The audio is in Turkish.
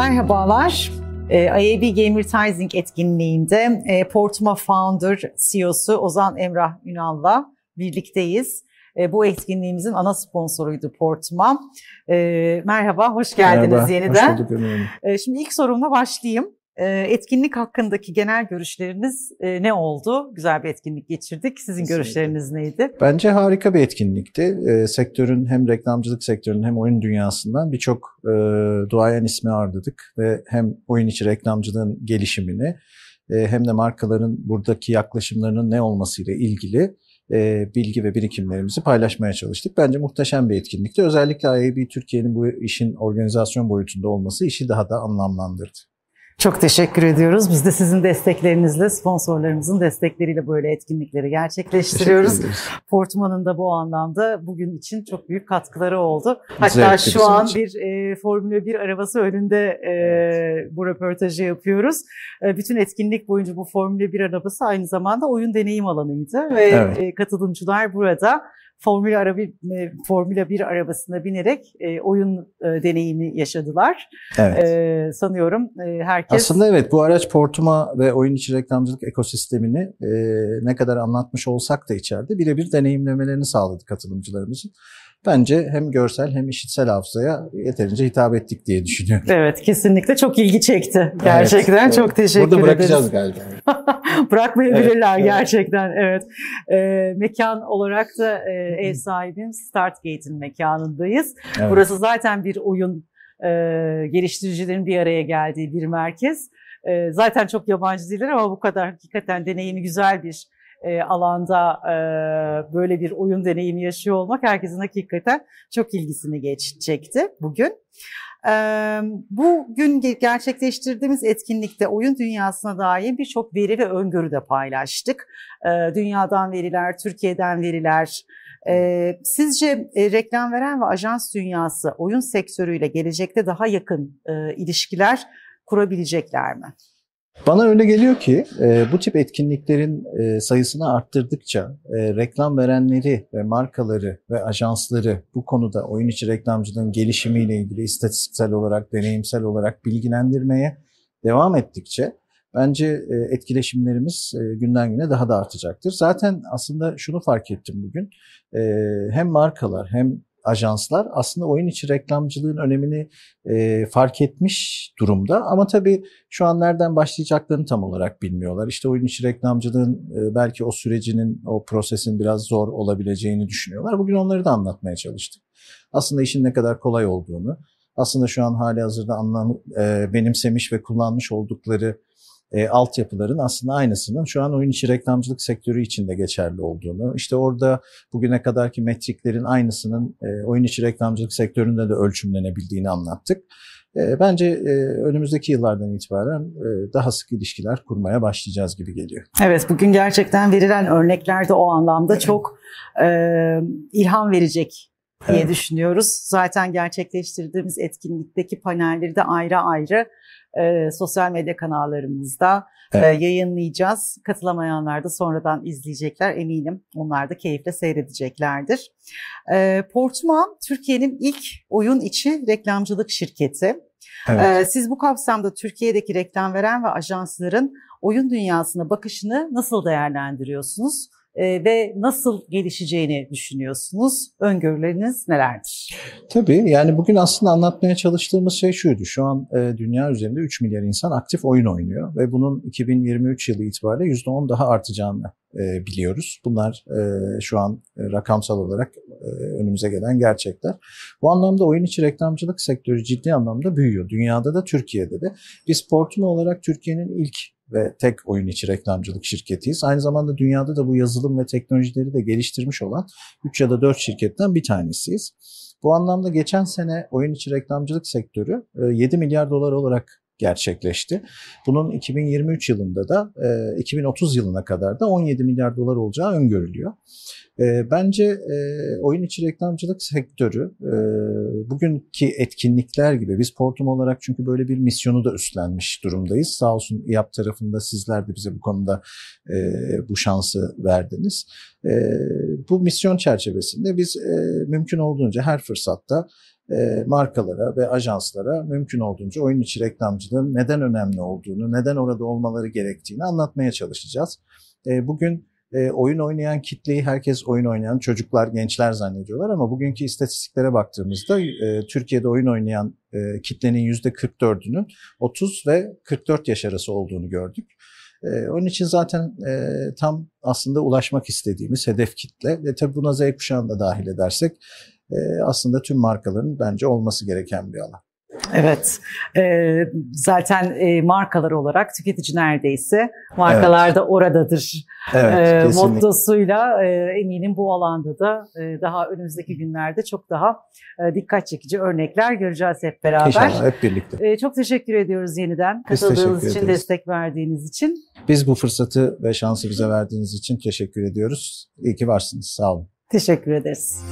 Merhabalar. Ee, IAB Game Advertising etkinliğinde e, Portuma Founder CEO'su Ozan Emrah Ünal'la birlikteyiz. E, bu etkinliğimizin ana sponsoruydu Portuma. E, merhaba, hoş geldiniz Merhaba, yeniden. Hoş bulduk E, şimdi ilk sorumla başlayayım. E, etkinlik hakkındaki genel görüşleriniz e, ne oldu? Güzel bir etkinlik geçirdik. Sizin Kesinlikle. görüşleriniz neydi? Bence harika bir etkinlikti. Ee, sektörün hem reklamcılık sektörünün hem oyun dünyasından birçok e, duayen ismi ağırladık ve hem oyun içi reklamcılığın gelişimini e, hem de markaların buradaki yaklaşımlarının ne olmasıyla ilgili e, bilgi ve birikimlerimizi paylaşmaya çalıştık. Bence muhteşem bir etkinlikti. Özellikle IAB Türkiye'nin bu işin organizasyon boyutunda olması işi daha da anlamlandırdı. Çok teşekkür ediyoruz. Biz de sizin desteklerinizle, sponsorlarımızın destekleriyle böyle etkinlikleri gerçekleştiriyoruz. Portman'ın da bu anlamda bugün için çok büyük katkıları oldu. Hatta Zevkli şu an için. bir e, Formula 1 arabası önünde e, bu röportajı yapıyoruz. E, bütün etkinlik boyunca bu Formula 1 arabası aynı zamanda oyun deneyim alanıydı ve Evet. e, katılımcılar burada Formula, araba, e, Formula 1 arabasına binerek e, oyun e, deneyimi yaşadılar. Evet. E, sanıyorum e, herkes... Aslında evet bu araç portuma ve oyun içi reklamcılık ekosistemini e, ne kadar anlatmış olsak da içeride birebir deneyimlemelerini sağladı katılımcılarımızın. Bence hem görsel hem işitsel hafızaya yeterince hitap ettik diye düşünüyorum. Evet kesinlikle çok ilgi çekti. Gerçekten Evet, çok evet. teşekkür Burada ederiz. bırakacağız galiba. Bırakmayabilirler Evet, evet. gerçekten evet. Ee, mekan olarak da e, ev sahibim Startgate'in mekanındayız. Evet. Burası zaten bir oyun e, geliştiricilerin bir araya geldiği bir merkez. E, zaten çok yabancı değiller ama bu kadar hakikaten deneyimi güzel bir e, alanda e, böyle bir oyun deneyimi yaşıyor olmak herkesin hakikaten çok ilgisini geç, çekti bugün. Bugün ge- gerçekleştirdiğimiz etkinlikte oyun dünyasına dair birçok veri ve öngörü de paylaştık. Dünyadan veriler, Türkiye'den veriler. Sizce e, reklam veren ve ajans dünyası oyun sektörüyle gelecekte daha yakın ilişkiler kurabilecekler mi? Bana öyle geliyor ki e, bu tip etkinliklerin e, sayısını arttırdıkça e, reklam verenleri ve markaları ve ajansları bu konuda oyun içi reklamcılığın gelişimiyle ilgili istatistiksel olarak, deneyimsel olarak bilgilendirmeye devam ettikçe bence e, etkileşimlerimiz e, günden güne daha da artacaktır. Zaten aslında şunu fark ettim bugün. E, hem markalar hem ajanslar aslında oyun içi reklamcılığın önemini e, fark etmiş durumda. Ama tabii şu an nereden başlayacaklarını tam olarak bilmiyorlar. İşte oyun içi reklamcılığın e, belki o sürecinin, o prosesin biraz zor olabileceğini düşünüyorlar. Bugün onları da anlatmaya çalıştık. Aslında işin ne kadar kolay olduğunu, aslında şu an hali hazırda anlam, e, benimsemiş ve kullanmış oldukları e, altyapıların aslında aynısının şu an oyun içi reklamcılık sektörü içinde geçerli olduğunu, işte orada bugüne kadarki metriklerin aynısının e, oyun içi reklamcılık sektöründe de ölçümlenebildiğini anlattık. E, bence e, önümüzdeki yıllardan itibaren e, daha sık ilişkiler kurmaya başlayacağız gibi geliyor. Evet bugün gerçekten verilen örnekler de o anlamda çok e, ilham verecek diye Evet. düşünüyoruz. Zaten gerçekleştirdiğimiz etkinlikteki panelleri de ayrı ayrı e, sosyal medya kanallarımızda e, Evet. yayınlayacağız. Katılamayanlar da sonradan izleyecekler eminim. Onlar da keyifle seyredeceklerdir. E, Portman Türkiye'nin ilk oyun içi reklamcılık şirketi. Evet. Ee, Siz bu kapsamda Türkiye'deki reklam veren ve ajansların oyun dünyasına bakışını nasıl değerlendiriyorsunuz? Ee, ve nasıl gelişeceğini düşünüyorsunuz? Öngörüleriniz nelerdir? Tabii yani bugün aslında anlatmaya çalıştığımız şey şuydu. Şu an e, dünya üzerinde 3 milyar insan aktif oyun oynuyor ve bunun 2023 yılı itibariyle %10 daha artacağını e, biliyoruz. Bunlar e, şu an rakamsal olarak önümüze gelen gerçekler. Bu anlamda oyun içi reklamcılık sektörü ciddi anlamda büyüyor. Dünyada da Türkiye'de de. Biz Portuma olarak Türkiye'nin ilk ve tek oyun içi reklamcılık şirketiyiz. Aynı zamanda dünyada da bu yazılım ve teknolojileri de geliştirmiş olan 3 ya da 4 şirketten bir tanesiyiz. Bu anlamda geçen sene oyun içi reklamcılık sektörü e, 7 milyar dolar olarak gerçekleşti. Bunun 2023 yılında da e, 2030 yılına kadar da 17 milyar dolar olacağı öngörülüyor. E, bence e, oyun içi reklamcılık sektörü e, bugünkü etkinlikler gibi biz Portum olarak çünkü böyle bir misyonu da üstlenmiş durumdayız. Sağ olsun İYAP tarafında sizler de bize bu konuda e, bu şansı verdiniz. E, bu misyon çerçevesinde biz e, mümkün olduğunca her fırsatta e, markalara ve ajanslara mümkün olduğunca oyun içi reklamcılığın neden önemli olduğunu, neden orada olmaları gerektiğini anlatmaya çalışacağız. E, bugün e, oyun oynayan kitleyi herkes oyun oynayan çocuklar, gençler zannediyorlar ama bugünkü istatistiklere baktığımızda Türkiye'de oyun oynayan kitlenin %44'ünün 30 ve 44 yaş arası olduğunu gördük. Onun için zaten e, tam aslında ulaşmak istediğimiz hedef kitle ve tabii buna Z kuşağını da dahil edersek aslında tüm markaların bence olması gereken bir alan. Evet, e, zaten e, markalar olarak tüketici neredeyse markalar da oradadır Evet, e, kesinlikle. mottosuyla e, eminim bu alanda da e, daha önümüzdeki günlerde çok daha e, dikkat çekici örnekler göreceğiz hep beraber. İnşallah hep birlikte. E, çok teşekkür ediyoruz yeniden Biz katıldığınız için, ederiz. destek verdiğiniz için. Biz bu fırsatı ve şansı bize verdiğiniz için teşekkür ediyoruz. İyi ki varsınız. Sağ olun. Teşekkür ederiz.